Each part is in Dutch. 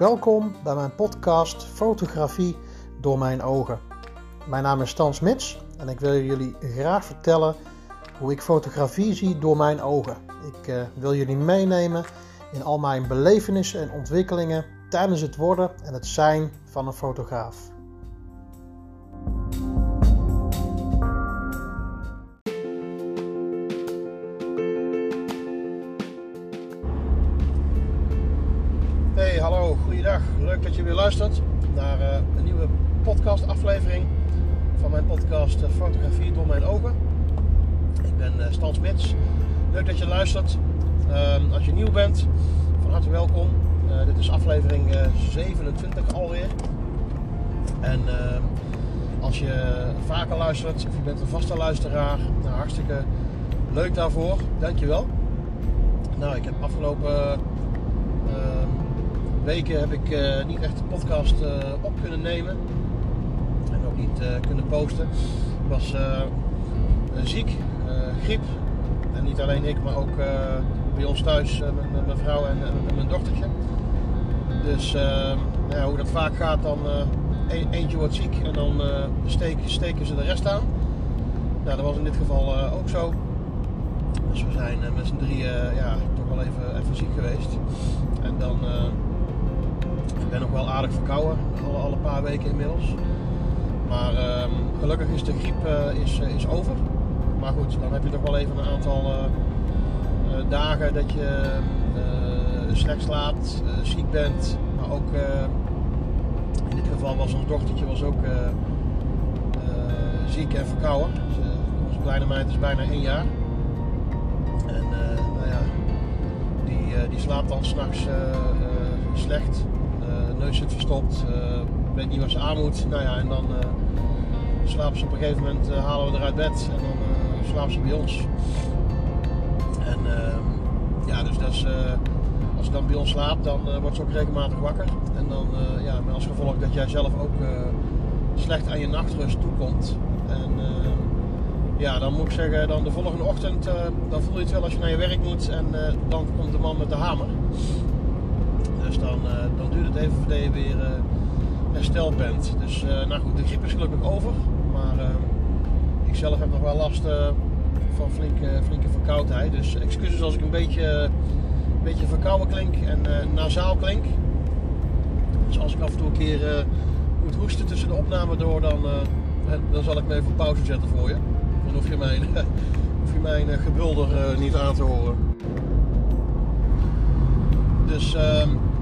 Welkom bij mijn podcast Fotografie door mijn ogen. Mijn naam is Stan Smits en ik wil jullie graag vertellen hoe ik fotografie zie door mijn ogen. Ik uh, wil jullie meenemen in al mijn belevenissen en ontwikkelingen tijdens het worden en het zijn van een fotograaf. Je luistert naar uh, een nieuwe podcast aflevering van mijn podcast uh, Fotografie door mijn ogen. Ik ben uh, Stan Smits. Leuk dat je luistert. Ehm, als je nieuw bent, van harte welkom. dit is aflevering 27 alweer. En ehm, als je vaker luistert of je bent een vaste luisteraar, nou, hartstikke leuk daarvoor. Dankjewel. Nou, ik heb afgelopen ehm, weken heb ik uh, niet echt de podcast uh, op kunnen nemen. En ook niet uh, kunnen posten. Ik was ziek, griep. En niet alleen ik, maar ook bij ons thuis met, mijn vrouw en, en, mijn dochtertje. Dus ja, hoe dat vaak gaat, dan e eentje wordt ziek en dan steken, steken ze de rest aan. Nou, dat was in dit geval ook zo. Dus we zijn met z'n drieën ja, toch wel even, even ziek geweest. En dan ik ben nog wel aardig verkouden, al, al een paar weken inmiddels. Maar um, gelukkig is de griep uh, is, is over. Maar goed, dan heb je toch wel even een aantal uh, dagen dat je slecht slaapt, ziek bent. Maar ook in dit geval was ons dochtertje was ook ziek en verkouden. Dus, onze kleine meid is bijna één jaar. En nou ja, die, die slaapt dan s'nachts slecht neus zit verstopt, uh, weet niet wat ze aan moet. Nou ja, en dan uh, slapen ze op een gegeven moment, uh, halen we er uit bed en dan slapen ze bij ons. En ja, dus dat is, als ze dan bij ons slaapt, dan wordt ze ook regelmatig wakker. En dan, ja, met als gevolg dat jij zelf ook slecht aan je nachtrust toekomt. En ja, dan moet ik zeggen, dan de volgende ochtend, dan voel je het wel als je naar je werk moet en dan komt de man met de hamer. Dus dan, uh, dan duurt het even voordat je weer uh, hersteld bent. Dus uh, nou goed, de griep is gelukkig over. Maar ik zelf heb nog wel last van flinke, flinke verkoudheid. Dus excuses als ik een beetje, een beetje verkouden klink en nasaal klink. Dus als ik af en toe een keer moet hoesten tussen de opname door, dan, dan zal ik me even pauze zetten voor je. Dan hoef je mijn, hoef je mijn gebulder niet aan te horen. Dus uh,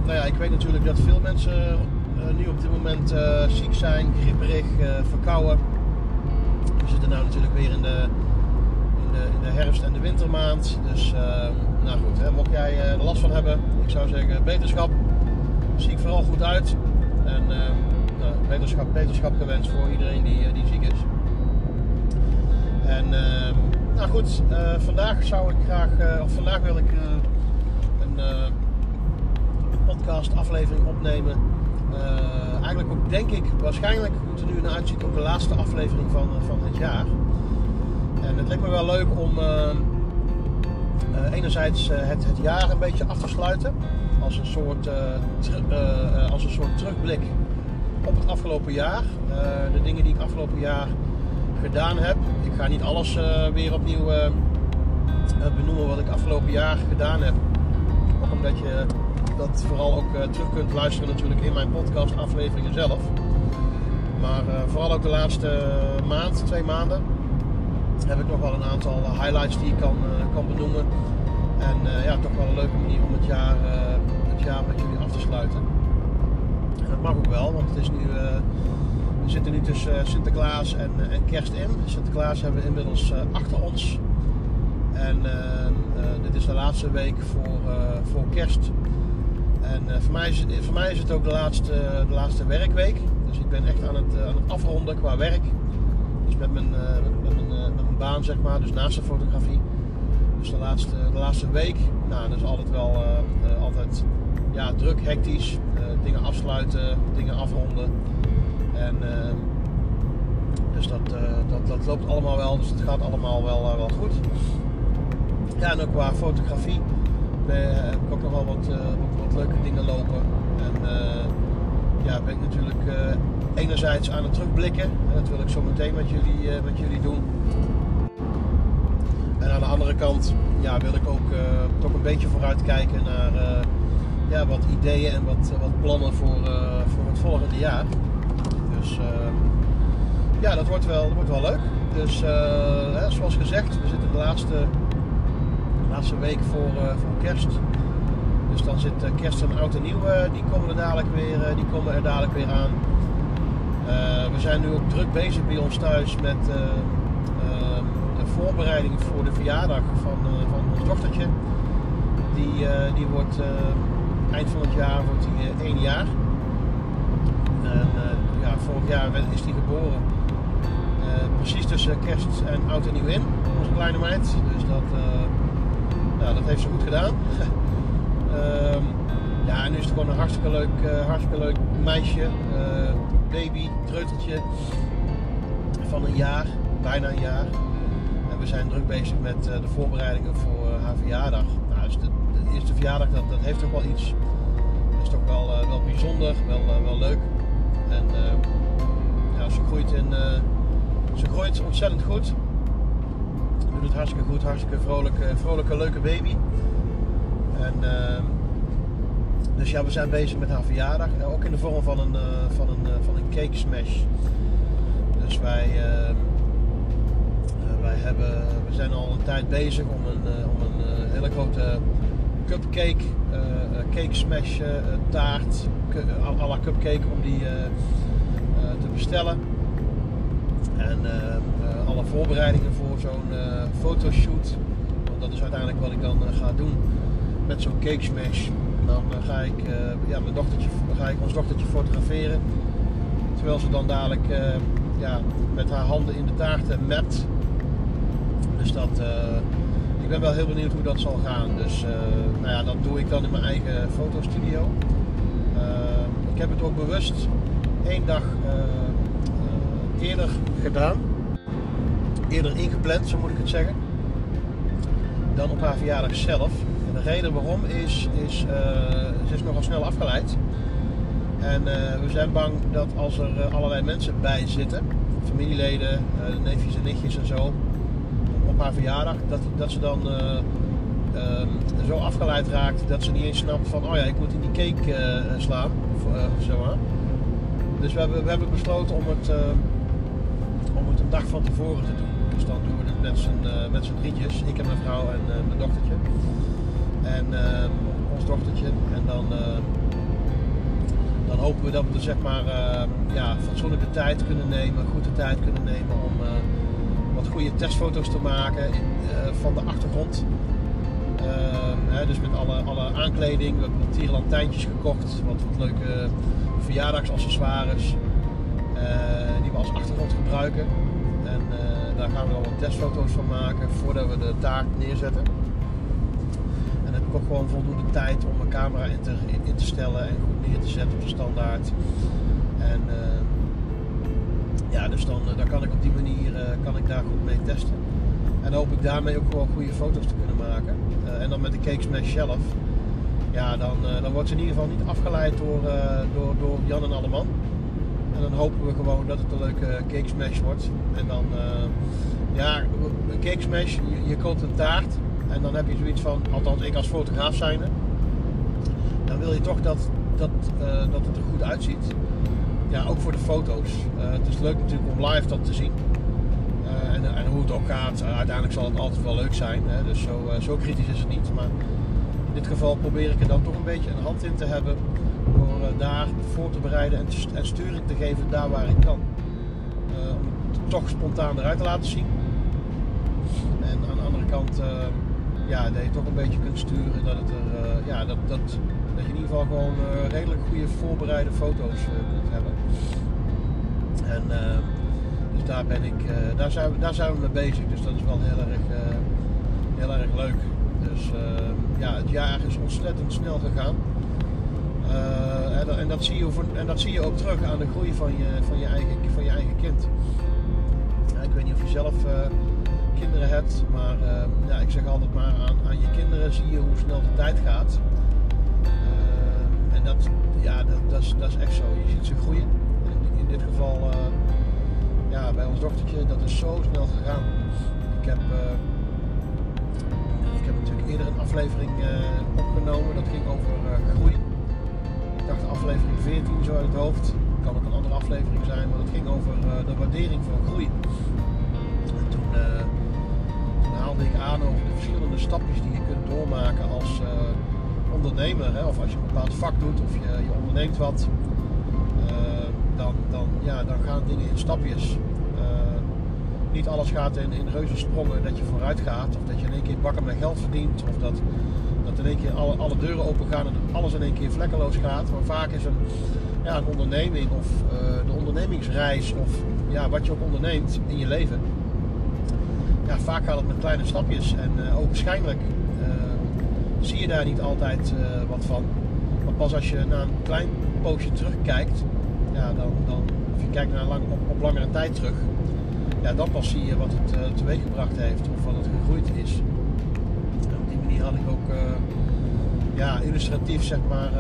nou ja, ik weet natuurlijk dat veel mensen uh, nu op dit moment uh, ziek zijn, grieperig, uh, verkouden. We zitten nu natuurlijk weer in de, in de, herfst- en de wintermaand. Dus nou goed, hè, mocht jij er last van hebben, ik zou zeggen beterschap. Zie ik vooral goed uit. En nou, beterschap, beterschap gewenst voor iedereen die, die ziek is. En ehm, nou goed, vandaag zou ik graag, of vandaag wil ik een podcast aflevering opnemen. Uh, eigenlijk ook denk ik, waarschijnlijk moet er nu een uitzicht op de laatste aflevering van, uh, van het jaar. En het lijkt me wel leuk om uh, enerzijds het, het jaar een beetje af te sluiten. Als een soort, als een soort terugblik op het afgelopen jaar. de dingen die ik afgelopen jaar gedaan heb. Ik ga niet alles weer opnieuw benoemen wat ik afgelopen jaar gedaan heb. Ook omdat je dat vooral ook uh, terug kunt luisteren natuurlijk in mijn podcast afleveringen zelf. Maar uh, vooral ook de laatste maand, twee maanden, heb ik nog wel een aantal highlights die ik kan, kan benoemen. En ja, toch wel een leuke manier om het jaar, het jaar met jullie af te sluiten. En dat mag ook wel, want het is nu, we zitten nu tussen Sinterklaas en, en kerst in. Sinterklaas hebben we inmiddels achter ons. En dit is de laatste week voor, voor kerst. En uh, voor, mij is, voor mij is het ook de laatste, de laatste werkweek. Dus ik ben echt aan het, uh, aan het afronden qua werk. Dus met mijn, uh, met, baan, zeg maar, dus naast de fotografie. Dus de laatste, de laatste week, nou, dat is altijd wel altijd, ja, druk, hectisch. dingen afsluiten, dingen afronden. En dus dat, dat, dat loopt allemaal wel, dus het gaat allemaal wel, wel goed. Ja, en ook qua fotografie heb ik ook nog wel wat, wat, leuke dingen lopen. En ja, ben ik natuurlijk enerzijds aan het terugblikken. Dat wil ik zo meteen met jullie, met jullie doen. En aan de andere kant ja, wil ik ook toch een beetje vooruitkijken naar ja, wat ideeën en wat, wat plannen voor, voor het volgende jaar. Dus ja, dat wordt wel, dat wordt wel leuk. Dus zoals gezegd, we zitten de laatste, laatste week voor, voor kerst. Dus dan zit kerst en oud en nieuw, die komen er dadelijk weer, die komen er dadelijk weer aan. we zijn nu ook druk bezig bij ons thuis met ehm, de voorbereiding voor de verjaardag van, van ons dochtertje. Die, die wordt eind van het jaar wordt hij één jaar. En ja, vorig jaar is hij geboren. precies tussen kerst en oud en nieuw in, onze kleine meid. Dus dat, nou, dat heeft ze goed gedaan. um, ja, en nu is het gewoon een hartstikke leuk, uh, hartstikke leuk meisje, uh, baby, treuteltje van een jaar, bijna een jaar. En we zijn druk bezig met uh, de voorbereidingen voor haar verjaardag. Nou, dus de, eerste verjaardag, dat, dat heeft ook wel iets. Dat is toch wel, wel bijzonder, wel, wel leuk. En ja, ze groeit, in, ze groeit ontzettend goed. Doet het hartstikke goed, hartstikke vrolijke, vrolijke leuke baby. En, uh, dus ja, we zijn bezig met haar verjaardag. Ook in de vorm van een, uh, van een, uh, van een cake smash. Dus wij, uh, wij hebben, we zijn al een tijd bezig om een, om een hele grote cupcake, cake smash taart, à la cupcake, om die te bestellen. En alle voorbereidingen zo'n fotoshoot. Want dat is uiteindelijk wat ik dan ga doen met zo'n cake smash. Dan ga ik, ja, mijn dochtertje, ga ik ons dochtertje fotograferen. Terwijl ze dan dadelijk ja, met haar handen in de taart met. Dus dat, ik ben wel heel benieuwd hoe dat zal gaan. Dus nou ja, dat doe ik dan in mijn eigen fotostudio. ik heb het ook bewust één dag eerder gedaan. Eerder ingepland, zo moet ik het zeggen. Dan op haar verjaardag zelf de reden waarom is, is uh, ze is nogal snel afgeleid. En uh, we zijn bang dat als er uh, allerlei mensen bij zitten, familieleden, neefjes en nichtjes en zo, op haar verjaardag, dat, dat ze dan um, zo afgeleid raakt dat ze niet eens snapt van, oh ja, ik moet in die cake slaan. Of, zo, hè? Dus we hebben, we hebben besloten om het, om het een dag van tevoren te doen. Dus dan doen we het met z'n, met z'n drietjes, ik en mijn vrouw en mijn dochtertje en uh, ons dochtertje. En dan, uh, dan hopen we dat we er zeg maar uh, ja, fatsoenlijke tijd kunnen nemen, goede tijd kunnen nemen om eh, wat goede testfoto's te maken van de achtergrond. Ehm, hè, dus met alle, alle aankleding. We hebben wat tierenlantijntjes gekocht, wat, wat leuke verjaardagsaccessoires die we als achtergrond gebruiken. En daar gaan we wat testfoto's van maken voordat we de taart neerzetten ik ook gewoon voldoende tijd om mijn camera in te, in te stellen en goed neer te zetten op de standaard. En uh, ja, dus dan, eh, dan kan ik op die manier uh, kan ik daar goed mee testen. En dan hoop ik daarmee ook gewoon goede foto's te kunnen maken. En dan met de Cake Smash zelf. Ja, dan, dan wordt ze in ieder geval niet afgeleid door, door, door Jan en Alleman. En dan hopen we gewoon dat het een leuke cake smash wordt. En dan, ja, een cake smash, je, je koopt een taart en dan heb je zoiets van, althans ik als fotograaf zijnde, dan wil je toch dat, dat, uh, dat het er goed uitziet. Ja, ook voor de foto's. Uh, het is leuk natuurlijk om live dat te zien. En, en, hoe het ook gaat, uiteindelijk zal het altijd wel leuk zijn. Hè? Dus zo, zo kritisch is het niet. Maar in dit geval probeer ik er dan toch een beetje een hand in te hebben. Door daar voor te bereiden en, sturing te geven daar waar ik kan. om het toch spontaan eruit te laten zien. En aan de andere kant ja, dat je toch een beetje kunt sturen dat het er, ja, dat, dat, dat je in ieder geval gewoon redelijk goede voorbereide foto's kunt hebben. En dus daar ben ik, daar, zijn we, daar zijn we mee bezig. Dus dat is wel heel erg, heel erg leuk. Dus ja, het jaar is ontzettend snel gegaan. En, dat zie je, en dat zie je ook terug aan de groei van je, van je, eigen, van je eigen kind. Ik weet niet of je zelf kinderen hebt. Maar ja, ik zeg altijd maar aan, aan je kinderen zie je hoe snel de tijd gaat. en dat, ja, dat, dat, is, dat is echt zo. Je ziet ze groeien. In, dit geval ja, bij ons dochtertje, dat is zo snel gegaan. Ik heb, ik heb natuurlijk eerder een aflevering opgenomen. Dat ging over groei. Dacht aflevering 14 zo uit het hoofd kan ook een andere aflevering zijn, maar het ging over uh, de waardering van groei. En toen, uh, toen, haalde ik aan over de verschillende stapjes die je kunt doormaken als uh, ondernemer. Hè, of als je een bepaald vak doet of je, je onderneemt wat. dan, dan, ja, dan gaan dingen in stapjes. niet alles gaat in, in reuzensprongen dat je vooruit gaat. Of dat je in één keer bakken met geld verdient. Of dat in één keer alle, alle deuren open gaan en alles in één keer vlekkeloos gaat. Maar vaak is een, ja, een onderneming of uh, de ondernemingsreis of ja, wat je ook onderneemt in je leven. Ja, vaak gaat het met kleine stapjes en uh, waarschijnlijk uh, zie je daar niet altijd wat van. Maar pas als je na een klein poosje terugkijkt, ja, dan, dan, of je kijkt naar lang, op, op langere tijd terug, ja, dan pas zie je wat het teweeggebracht heeft of wat het gegroeid is. Die had ik ook ja, illustratief zeg maar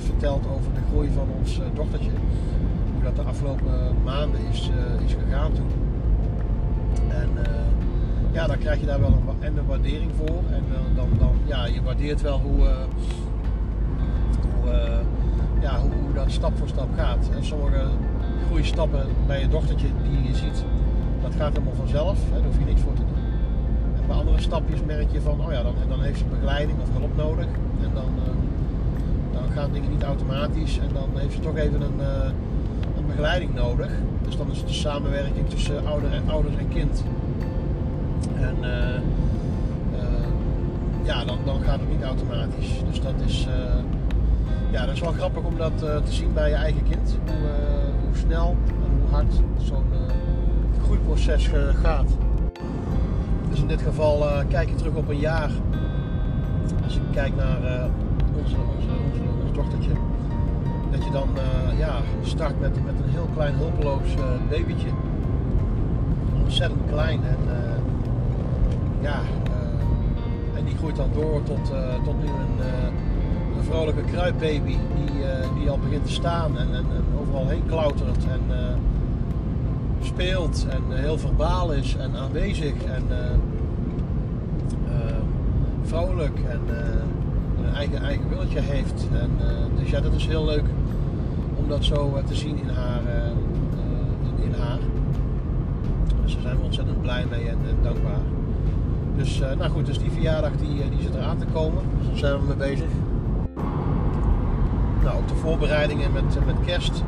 verteld over de groei van ons eh, dochtertje. Hoe dat de afgelopen maanden is, eh, is gegaan toen. En eh, ja, dan krijg je daar wel een, en een waardering voor. En dan, dan, ja, je waardeert wel hoe, hoe, ja, hoe, dat stap voor stap gaat. En sommige groeistappen bij je dochtertje die je ziet, dat gaat helemaal vanzelf. Hè, daar hoef je niks voor te doen. Andere stapjes merk je van, oh ja, dan, dan heeft ze begeleiding of hulp nodig. En dan, gaan dingen niet automatisch en dan heeft ze toch even een, uh, een begeleiding nodig. Dus dan is het de samenwerking tussen ouder en, ouders en kind. En uh, ja, dan, dan gaat het niet automatisch. Dus dat is, ja, dat is wel grappig om dat te zien bij je eigen kind. Hoe, hoe snel en hoe hard zo'n groeiproces gaat. Dus in dit geval kijk je terug op een jaar. Als ik kijk naar onze, onze, onze dochtertje. Dat je dan uh, ja, start met, met een heel klein hulpeloos babytje. Ontzettend klein. En ja, en die groeit dan door tot, tot nu een, een vrolijke kruipbaby die, die al begint te staan en, en, en overal heen klautert en speelt en heel verbaal is en aanwezig en vrolijk en een eigen, eigen willetje heeft. En, dus ja, dat is heel leuk om dat zo te zien in haar. In, in, haar. Dus daar zijn we ontzettend blij mee en, en dankbaar. Dus nou goed, dus die verjaardag die, die zit eraan te komen. Dus daar zijn we mee bezig. Nou, ook de voorbereidingen met, met kerst.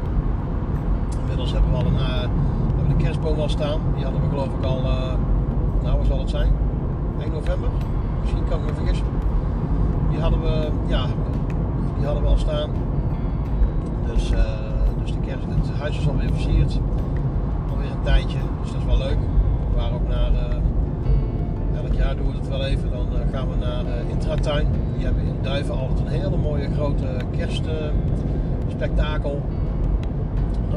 Inmiddels hebben we al een, hebben de kerstboom al staan. Die hadden we geloof ik al, nou wat zal het zijn? 1 november? Misschien kan ik me vergissen die hadden we, ja, die hadden we al staan. Dus, uh, dus de kerst, het huis is alweer versierd. Alweer een tijdje, dus dat is wel leuk. We waren ook naar, uh, elk jaar doen we het wel even. Dan gaan we naar Intratuin. Die hebben in Duiven altijd een hele mooie grote kerstspektakel.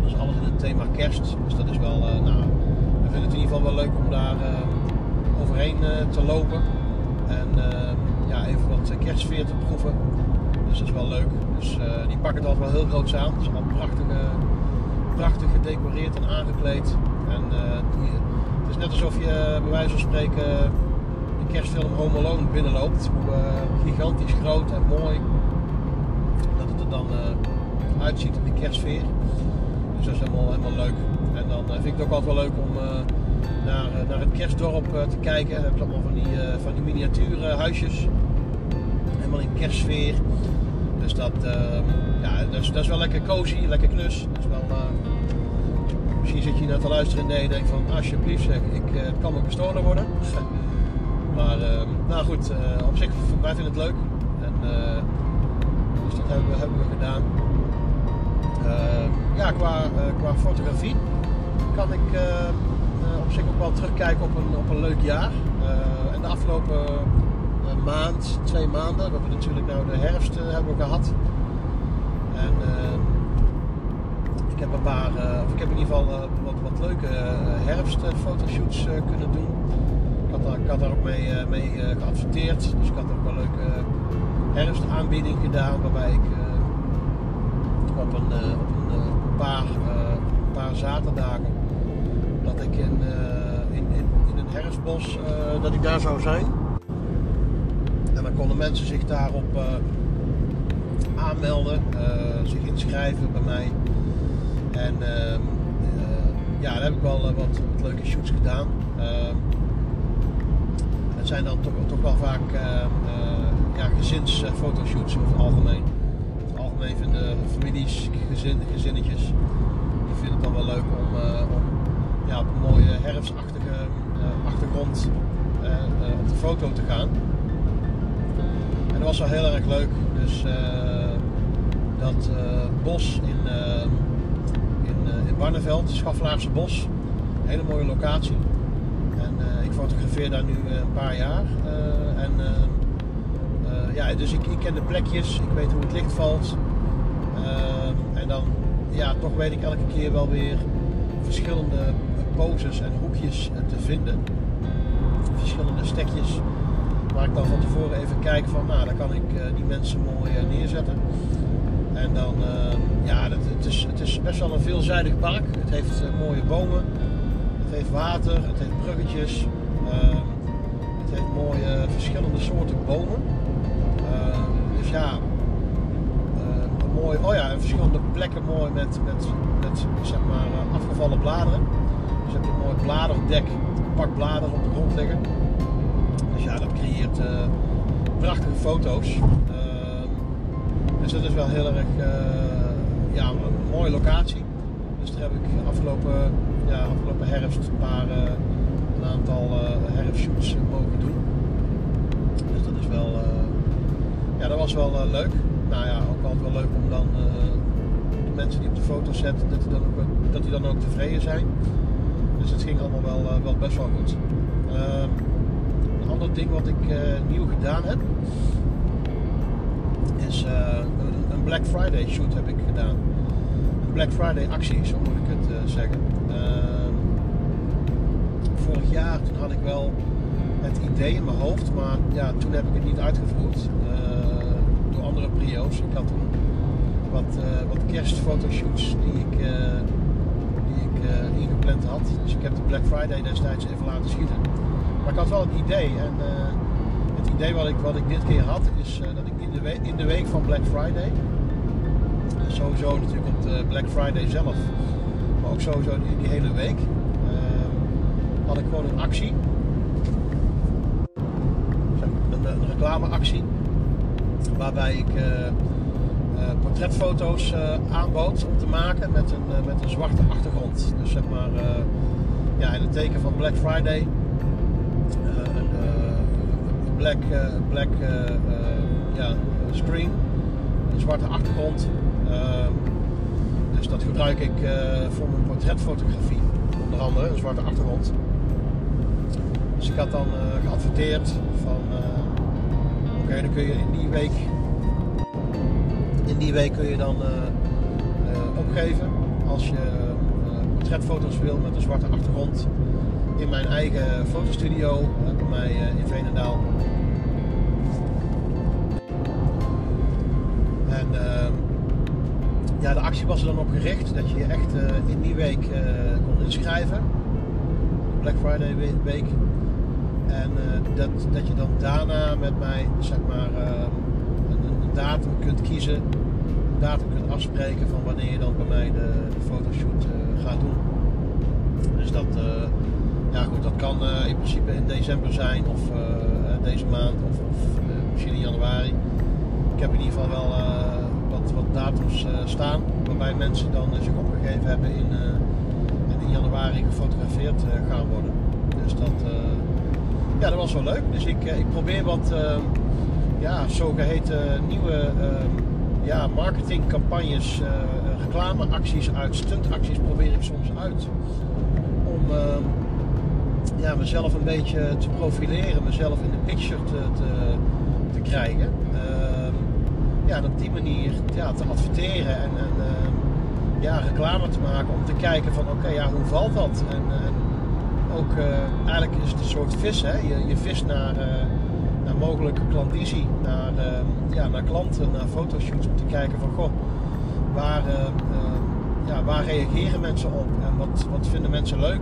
Is alles in het thema kerst. Dus dat is wel, nou, we vinden het in ieder geval wel leuk om daar overheen te lopen. En ja, even wat eh, kerstsfeer te proeven. Dus dat is wel leuk. Dus die pakken het altijd wel heel groot aan. Het is allemaal prachtig, prachtig gedecoreerd en aangekleed. En het is net alsof je bij wijze van spreken de kerstfilm Home Alone binnenloopt. Hoe gigantisch groot en mooi dat het er dan uitziet in de kerstsfeer. Dus dat is helemaal, helemaal leuk. En dan vind ik het ook altijd wel leuk om naar, naar het kerstdorp te kijken. Dan heb je allemaal van die, van die miniatuurhuisjes helemaal in kerstsfeer. Dus dat, uh, ja, dat is, dat, is, wel lekker cozy, lekker knus. Is wel, misschien zit je naar te luisteren en je van alsjeblieft zeg, ik, het kan ook gestolen worden. maar ehm, nou goed, eh, op zich, wij vinden het leuk. En, dus dat hebben we, hebben we gedaan. Ehm, ja, qua, qua fotografie kan ik op zich ook wel terugkijken op een, op een leuk jaar. en de afgelopen maand, twee maanden. We natuurlijk nou de herfst hebben we gehad. En ik heb een paar, of ik heb in ieder geval wat, wat leuke herfstfotoshoots kunnen doen. Ik had, daar, ik had daar ook mee, mee geadverteerd. Dus ik had ook een leuke herfstaanbieding gedaan waarbij ik op een, op een paar, paar zaterdagen dat ik in, in, in, in een herfstbos dat ik daar zou zijn. En dan konden mensen zich daarop aanmelden, zich inschrijven bij mij. En ehm, ja, daar heb ik wel wat, leuke shoots gedaan. Ehm, het zijn dan toch, toch wel vaak ja, gezinsfotoshoots over het algemeen. Vinden families, gezin, gezinnetjes, die vinden het dan wel leuk om, om ja, op een mooie herfstachtige achtergrond op de foto te gaan. En dat was wel heel erg leuk. Dus dat bos in, in, in Barneveld, Schaflaarse Bos, een hele mooie locatie. En ik fotografeer daar nu een paar jaar. en ja, dus ik, ik ken de plekjes, ik weet hoe het licht valt. En dan, ja, toch weet ik elke keer wel weer verschillende poses en hoekjes te vinden. Verschillende stekjes waar ik dan van tevoren even kijk van, nou, dan kan ik die mensen mooi neerzetten. En dan, ja, het, is, het is best wel een veelzijdig park. Het heeft mooie bomen, het heeft water, het heeft bruggetjes. het heeft mooie verschillende soorten bomen. dus ja, oh ja, en verschillende plekken mooi met, met, met zeg maar afgevallen bladeren. Dus heb je een mooi bladerdek, pak bladeren op de grond liggen. Dus ja, dat creëert uh, prachtige foto's. Uh, dus dat is wel heel erg uh, ja, een mooie locatie. Dus daar heb ik afgelopen, ja, afgelopen herfst een paar, een aantal herfstshoots mogen doen. Dus dat is wel, ja, dat was wel leuk. Nou ja, wel leuk om dan de mensen die op de foto zetten, dat die dan ook, dat die dan ook tevreden zijn. Dus het ging allemaal wel, uh, wel best wel goed. Uh, een ander ding wat ik nieuw gedaan heb, is een, Black Friday shoot heb ik gedaan. Een Black Friday actie, zo moet ik het zeggen. Ehm, vorig jaar toen had ik wel het idee in mijn hoofd, maar ja, toen heb ik het niet uitgevoerd andere prio's. Ik had toen wat, wat kerstfotoshoots die ik uh, ingepland had. Dus ik heb de Black Friday destijds even laten schieten. Maar ik had wel een idee. En het idee wat ik, wat ik dit keer had, is dat ik in de, week, in de week van Black Friday, sowieso natuurlijk op de Black Friday zelf, maar ook sowieso in die hele week, had ik gewoon een actie. Een, een reclameactie. Waarbij ik uh, portretfoto's uh, aanbood om te maken met een, met een zwarte achtergrond. Dus zeg maar ja, in het teken van Black Friday een black, black ja, screen, een zwarte achtergrond. Dus dat gebruik ik voor mijn portretfotografie, onder andere een zwarte achtergrond. Dus ik had dan geadverteerd van dan kun je in die week in die week kun je dan uh, uh, opgeven als je uh, portretfoto's wil met een zwarte achtergrond in mijn eigen fotostudio bij mij in Veenendaal. En ehm, ja, de actie was er dan op gericht dat je je echt in die week kon inschrijven. Black Friday week. En dat, dat je dan daarna met mij zeg maar ehm, datum kunt kiezen, datum kunt afspreken van wanneer je dan bij mij de, de fotoshoot uh, gaat doen. Dus dat, ja goed, dat kan in principe in december zijn of deze maand of, of misschien in januari. Ik heb in ieder geval wel wat, wat datums staan waarbij mensen dan zich opgegeven hebben in, in januari gefotografeerd gaan worden. Dus dat, ja, dat was wel leuk. Dus ik, ik probeer wat ja, zogeheten nieuwe uh, ja, marketingcampagnes, uh, reclameacties uit, stuntacties probeer ik soms uit. Om uh, ja, mezelf een beetje te profileren, mezelf in de picture te, te, te krijgen. Ehm, ja, en op die manier ja, te adverteren en, ja, reclame te maken om te kijken van oké, ja, hoe valt dat? En, en ook eigenlijk is het een soort vis, hè? Je, je vist naar, naar mogelijke klandizie, naar, ja, naar klanten, naar fotoshoots om te kijken van goh, waar, ja, waar reageren mensen op en wat, wat vinden mensen leuk?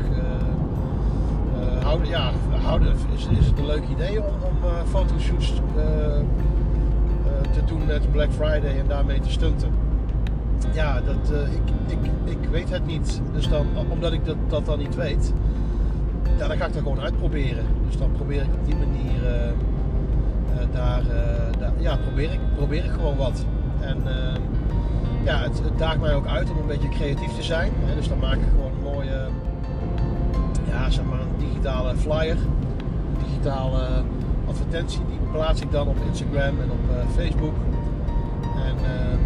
houden, ja, houden, is, is het een leuk idee om, om fotoshoots te doen met Black Friday en daarmee te stunten? Ja, dat, ik, ik, ik weet het niet. Dus dan, omdat ik dat, dat dan niet weet, ja, dan ga ik dat gewoon uitproberen. Dus dan probeer ik op die manier daar, daar, ja, probeer ik, probeer ik gewoon wat. En ja, het, daagt mij ook uit om een beetje creatief te zijn. Hè? Dus dan maak ik gewoon een mooie, ja, zeg maar een digitale flyer, een digitale advertentie. Die plaats ik dan op Instagram en op Facebook. En uh,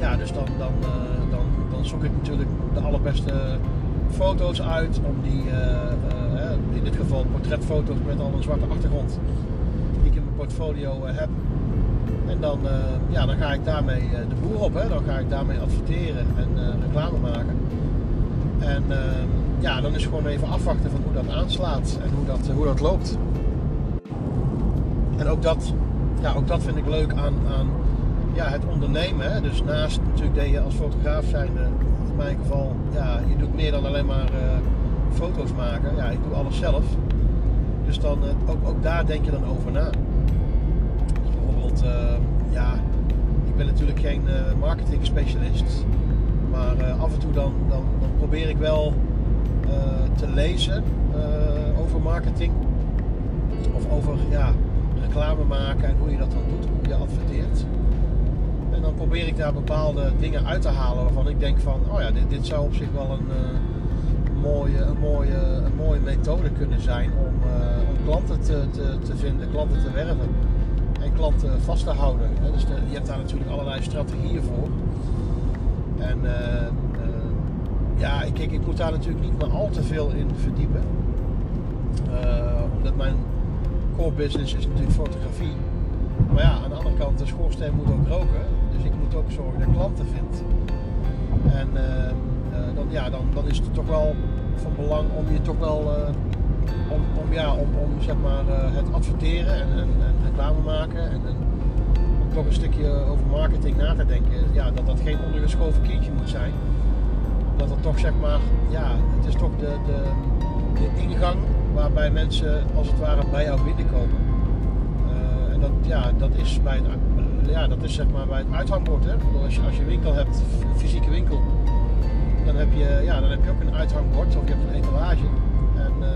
ja, dus dan, dan, dan, dan zoek ik natuurlijk de allerbeste foto's uit om die, in dit geval portretfoto's met al een zwarte achtergrond, die ik in mijn portfolio heb. En dan, ja, dan ga ik daarmee de boer op, hè. dan ga ik daarmee adverteren en reclame maken. En ehm, ja, dan is gewoon even afwachten van hoe dat aanslaat en hoe dat, hoe dat loopt. En ook dat, ja, ook dat vind ik leuk aan, aan ja, het ondernemen. Hè. Dus naast natuurlijk dat je als fotograaf zijnde, in mijn geval, ja, je doet meer dan alleen maar uh, foto's maken. Ja, ik doe alles zelf. Dus dan, uh, ook, ook daar denk je dan over na. Dus bijvoorbeeld, uh, ja, ik ben natuurlijk geen marketing specialist. Maar af en toe dan, dan, dan probeer ik wel eh, te lezen eh, over marketing. Of over ja, reclame maken en hoe je dat dan doet, hoe je adverteert. Dan probeer ik daar bepaalde dingen uit te halen waarvan ik denk van, oh ja, dit, dit zou op zich wel een, uh, mooie, een, mooie, een mooie methode kunnen zijn om, om klanten te, te, te, vinden, klanten te werven en klanten vast te houden. Dus je hebt daar natuurlijk allerlei strategieën voor. En ja, ik, ik, ik moet daar natuurlijk niet meer al te veel in verdiepen. Omdat mijn core business is natuurlijk fotografie. Maar ja, aan de andere kant, de schoorsteen moet ook roken. Dus ik moet ook zorgen dat ik klanten vind. En uh, uh, dan, ja, dan, dan is het toch wel van belang om je toch wel om, om, ja, om, om zeg maar, het adverteren en, en, en maken en, en, om toch een stukje over marketing na te denken. Ja, dat dat geen ondergeschoven kindje moet zijn dat het toch zeg maar, ja, het is toch de, de, de ingang waarbij mensen als het ware bij jou binnenkomen. En dat, ja, dat is bij het, ja, dat is zeg maar bij het uithangbord. Hè? Als, je, als je winkel hebt, een fysieke winkel, dan heb, je, ja, dan heb je ook een uithangbord of je hebt een etalage. En uh,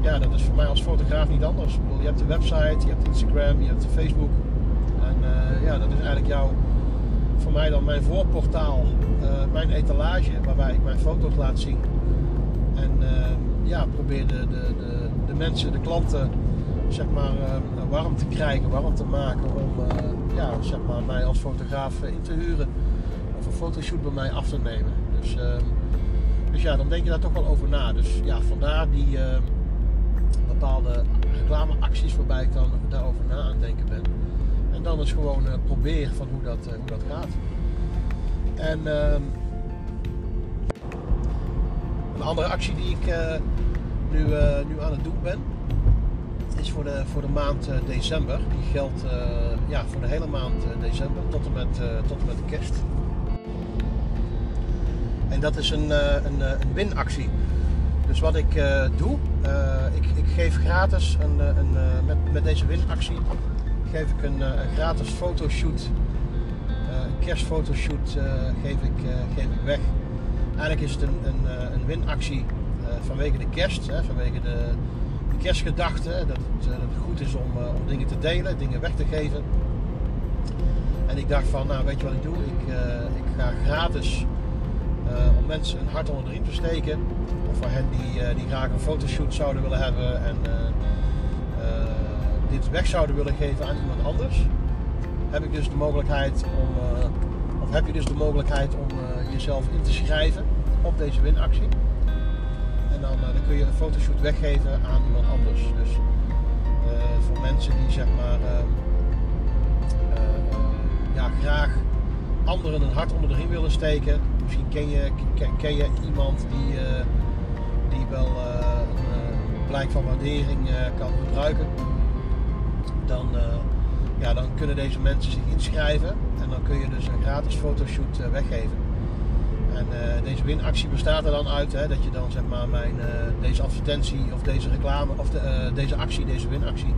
ja, dat is voor mij als fotograaf niet anders. Ik bedoel, je hebt de website, je hebt Instagram, je hebt Facebook. En uh, ja, dat is eigenlijk jouw voor mij dan mijn voorportaal, uh, mijn etalage waarbij ik mijn foto's laat zien. En ja, probeer de, de, de, de, mensen, de klanten, zeg maar, warm te krijgen, warm te maken om ja, zeg maar, mij als fotograaf in te huren of een fotoshoot bij mij af te nemen. Dus, ehm, dus ja, dan denk je daar toch wel over na. Dus ja, vandaar die ehm, bepaalde reclameacties waarbij ik dan daarover na aan het denken ben. En dan is gewoon uh, proberen van hoe dat, uh, hoe dat gaat. En uh, een andere actie die ik nu, nu aan het doen ben, is voor de, voor de maand december. Die geldt ja, voor de hele maand december tot en, met, tot en met kerst. En dat is een, een, winactie. Dus wat ik doe, ik, ik geef gratis een, een, met, met deze winactie geef ik een, eh, gratis fotoshoot, eh, een kerstfotoshoot eh, geef, ik, geef ik weg. Eigenlijk is het een, een, een winactie vanwege de kerst, hè, vanwege de kerstgedachte, dat het, dat het goed is om, om dingen te delen, dingen weg te geven. En ik dacht van, nou weet je wat ik doe? Ik, ik ga gratis om mensen een hart onder de riem te steken. Of voor hen die, die graag een fotoshoot zouden willen hebben en dit weg zouden willen geven aan iemand anders, heb ik dus de mogelijkheid om, uh, of heb je dus de mogelijkheid om uh, jezelf in te schrijven op deze winactie. En dan, uh, dan kun je een fotoshoot weggeven aan iemand anders. Dus voor mensen die zeg maar ja, graag anderen een hart onder de riem willen steken. Misschien ken je, ken, je iemand die, die wel een blijk van waardering kan gebruiken. Dan, ja, dan kunnen deze mensen zich inschrijven en dan kun je dus een gratis fotoshoot weggeven. En deze winactie bestaat er dan uit hè, dat je dan zeg maar mijn, deze advertentie of deze reclame of de, deze actie, deze winactie,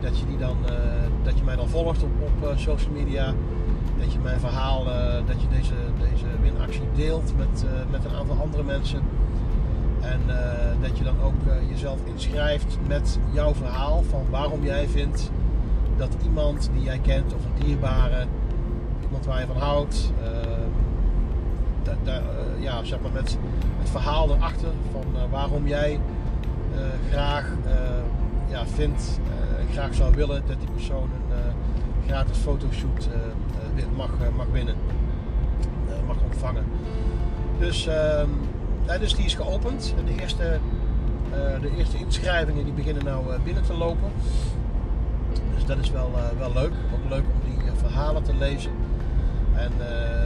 dat je, die dan, dat je mij dan volgt op, op social media dat je mijn verhaal, dat je deze, deze winactie deelt met, met een aantal andere mensen. En dat je dan ook jezelf inschrijft met jouw verhaal van waarom jij vindt dat iemand die jij kent of een dierbare, iemand waar je van houdt, da, ja, zeg maar met het verhaal erachter van waarom jij graag ja, vindt, graag zou willen dat die persoon een gratis fotoshoot mag, eh, mag winnen. Eh, mag ontvangen. Dus, ehm, dus die is geopend. De eerste, eh, de eerste inschrijvingen die beginnen nou binnen te lopen. Dus dat is wel, wel leuk. Ook leuk om die verhalen te lezen. En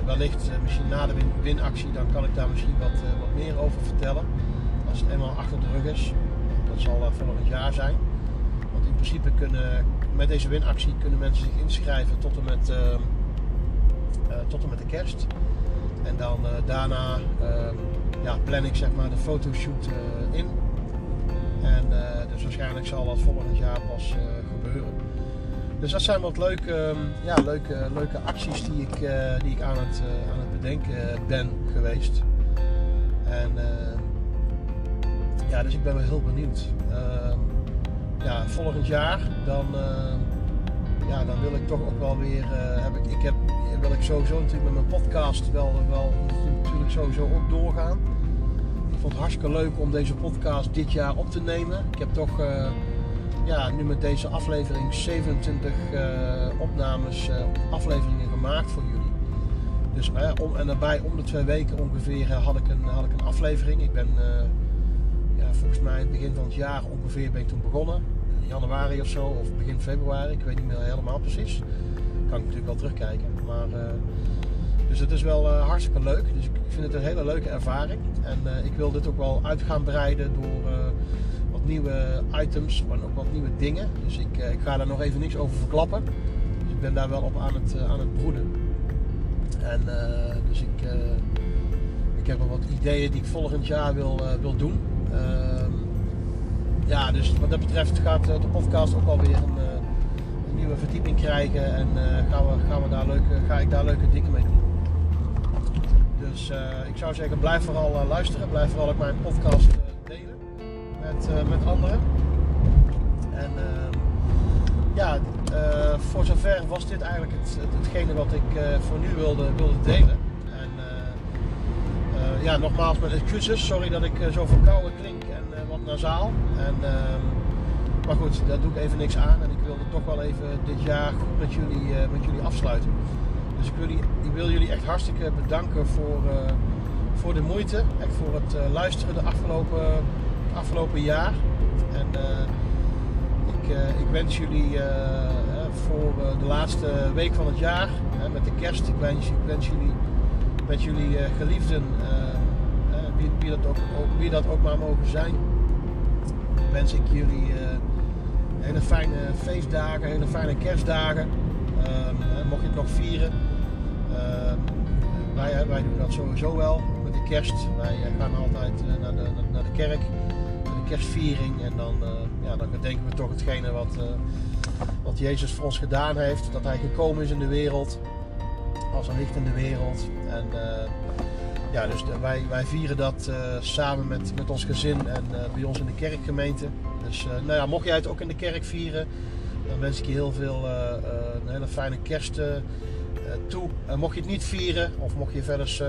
wellicht misschien na de win winactie, dan kan ik daar misschien wat, wat meer over vertellen. Als het eenmaal achter de rug is. Dat zal volgend jaar zijn. Want in principe kunnen met deze winactie kunnen mensen zich inschrijven tot en met eh, tot en met de kerst. En dan eh, daarna ehm, ja, plan ik zeg maar de fotoshoot eh, in. En dus waarschijnlijk zal dat volgend jaar pas gebeuren. Dus dat zijn wat leuke, ehm, ja, leuke, leuke acties die ik, die ik aan, het, aan het bedenken ben geweest. En ja, dus ik ben wel heel benieuwd. Ehm, ja, volgend jaar dan, ja, dan wil ik toch ook wel weer. heb ik, ik heb wil ik sowieso natuurlijk met mijn podcast wel, wel natuurlijk sowieso ook doorgaan. Ik vond het hartstikke leuk om deze podcast dit jaar op te nemen. Ik heb toch uh, ja, nu met deze aflevering 27 uh, eh, opnames, uh, afleveringen gemaakt voor jullie. Dus om, en daarbij om de twee weken ongeveer had, ik een, had ik een aflevering. Ik ben ja, volgens mij begin van het jaar ongeveer ben ik toen begonnen. In januari of zo, of begin februari, ik weet niet meer helemaal precies kan ik natuurlijk wel terugkijken. Maar, dus het is wel hartstikke leuk. Dus ik vind het een hele leuke ervaring. En ik wil dit ook wel uit gaan breiden door nieuwe items en ook wat nieuwe dingen. Dus ik, ik ga daar nog even niks over verklappen. Dus ik ben daar wel op aan het, aan het broeden. En dus ik, ik heb wel wat ideeën die ik volgend jaar wil, wil doen. Ehm, ja, dus wat dat betreft gaat de podcast ook alweer een nieuwe verdieping krijgen en gaan, we, gaan we daar leuke, ga ik daar leuke dingen mee doen. Dus ik zou zeggen, blijf vooral luisteren. Blijf vooral ook mijn podcast met, met anderen. En ehm, ja, voor zover was dit eigenlijk het, het, hetgene wat ik voor nu wilde, wilde delen. En ja, nogmaals met excuses. Sorry dat ik zo verkouden klink en wat nasaal. En, ehm, maar goed, daar doe ik even niks aan. En ik wilde toch wel even dit jaar goed met jullie, met jullie afsluiten. Dus ik wil, jullie, ik wil jullie echt hartstikke bedanken voor, voor de moeite. Echt voor het luisteren de afgelopen, afgelopen jaar. En ik, ik wens jullie voor de laatste week van het jaar, met de kerst, ik wens, ik wens jullie met jullie geliefden, wie, dat ook, wie dat ook maar mogen zijn, wens ik jullie hele fijne feestdagen, hele fijne kerstdagen. Um, mocht je het nog vieren. Um, wij, wij doen dat sowieso wel met de kerst. Wij eh, gaan altijd uh, naar, de, naar de kerk, kerstviering. En dan, uh, ja, dan gedenken we toch hetgene wat, uh, wat Jezus voor ons gedaan heeft. Dat hij gekomen is in de wereld, als een licht in de wereld. En ja, dus wij, wij vieren dat samen met, met ons gezin en bij ons in de kerkgemeente. Dus nou ja, mocht jij het ook in de kerk vieren, dan wens ik je heel veel een hele fijne kerst toe. mocht je het niet vieren, of mocht je verder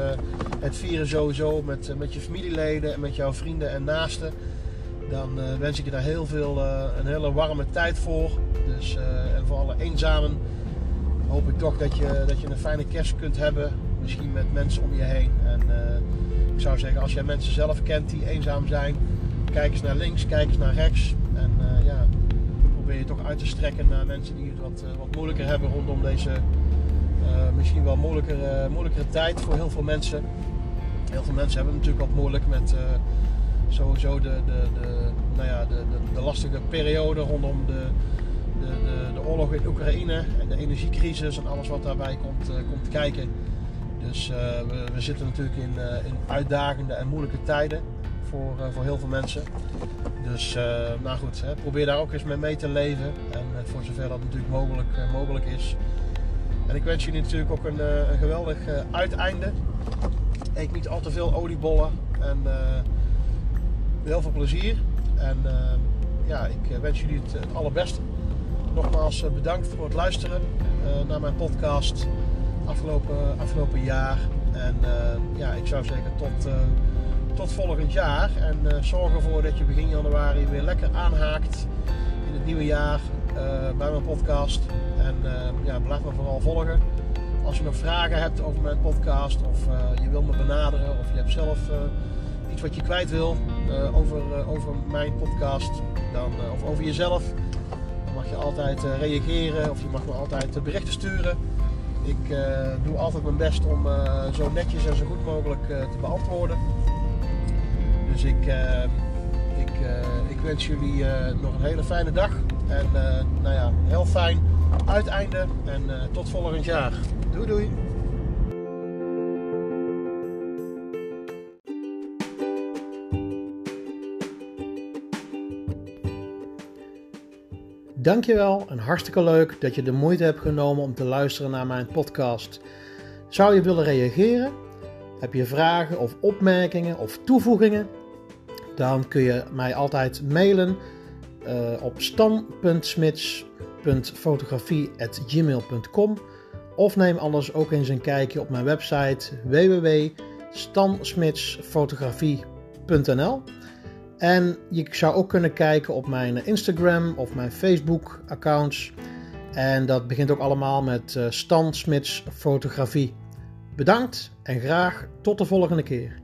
het vieren sowieso met, met je familieleden en met jouw vrienden en naasten, dan wens ik je daar heel veel, een hele warme tijd voor. Dus, en voor alle eenzamen hoop ik toch dat je, dat je een fijne kerst kunt hebben. Misschien met mensen om je heen. En ik zou zeggen, als jij mensen zelf kent die eenzaam zijn, kijk eens naar links, kijk eens naar rechts. En ja, probeer je toch uit te strekken naar mensen die het wat, wat moeilijker hebben rondom deze misschien wel moeilijkere, moeilijkere tijd voor heel veel mensen. Heel veel mensen hebben het natuurlijk wat moeilijk met sowieso de, de, de, nou ja, de, de, de lastige periode rondom de, de, de, de, oorlog in Oekraïne en de energiecrisis en alles wat daarbij komt, uh, komt kijken. Dus uh, we, we, zitten natuurlijk in, uh, in uitdagende en moeilijke tijden voor, voor heel veel mensen. Dus nou goed, hè, probeer daar ook eens mee mee te leven. En voor zover dat natuurlijk mogelijk, mogelijk is. En ik wens jullie natuurlijk ook een, een geweldig uiteinde. Eet niet al te veel oliebollen. En heel veel plezier. En ja, ik wens jullie het, het allerbeste. Nogmaals bedankt voor het luisteren naar mijn podcast afgelopen, afgelopen jaar. En ja, ik zou zeggen tot, tot volgend jaar. En zorg ervoor dat je begin januari weer lekker aanhaakt in het nieuwe jaar bij mijn podcast. En ja, blijf me vooral volgen. Als je nog vragen hebt over mijn podcast of je wil me benaderen of je hebt zelf wat je kwijt wil over, over mijn podcast dan, of over jezelf, dan mag je altijd reageren of je mag me altijd berichten sturen. Ik doe altijd mijn best om zo netjes en zo goed mogelijk te beantwoorden. Dus ik, ik, ik wens jullie nog een hele fijne dag. En nou ja, heel fijn uiteinde en tot volgend jaar. Doei doei! Dankjewel en hartstikke leuk dat je de moeite hebt genomen om te luisteren naar mijn podcast. Zou je willen reageren? Heb je vragen of opmerkingen of toevoegingen? Dan kun je mij altijd mailen uh, op stan.smits.fotografie.gmail.com of neem anders ook eens een kijkje op mijn website www.stansmitsfotografie.nl en je zou ook kunnen kijken op mijn Instagram of mijn Facebook accounts. En dat begint ook allemaal met uh, Stan Smits Fotografie. Bedankt en graag tot de volgende keer.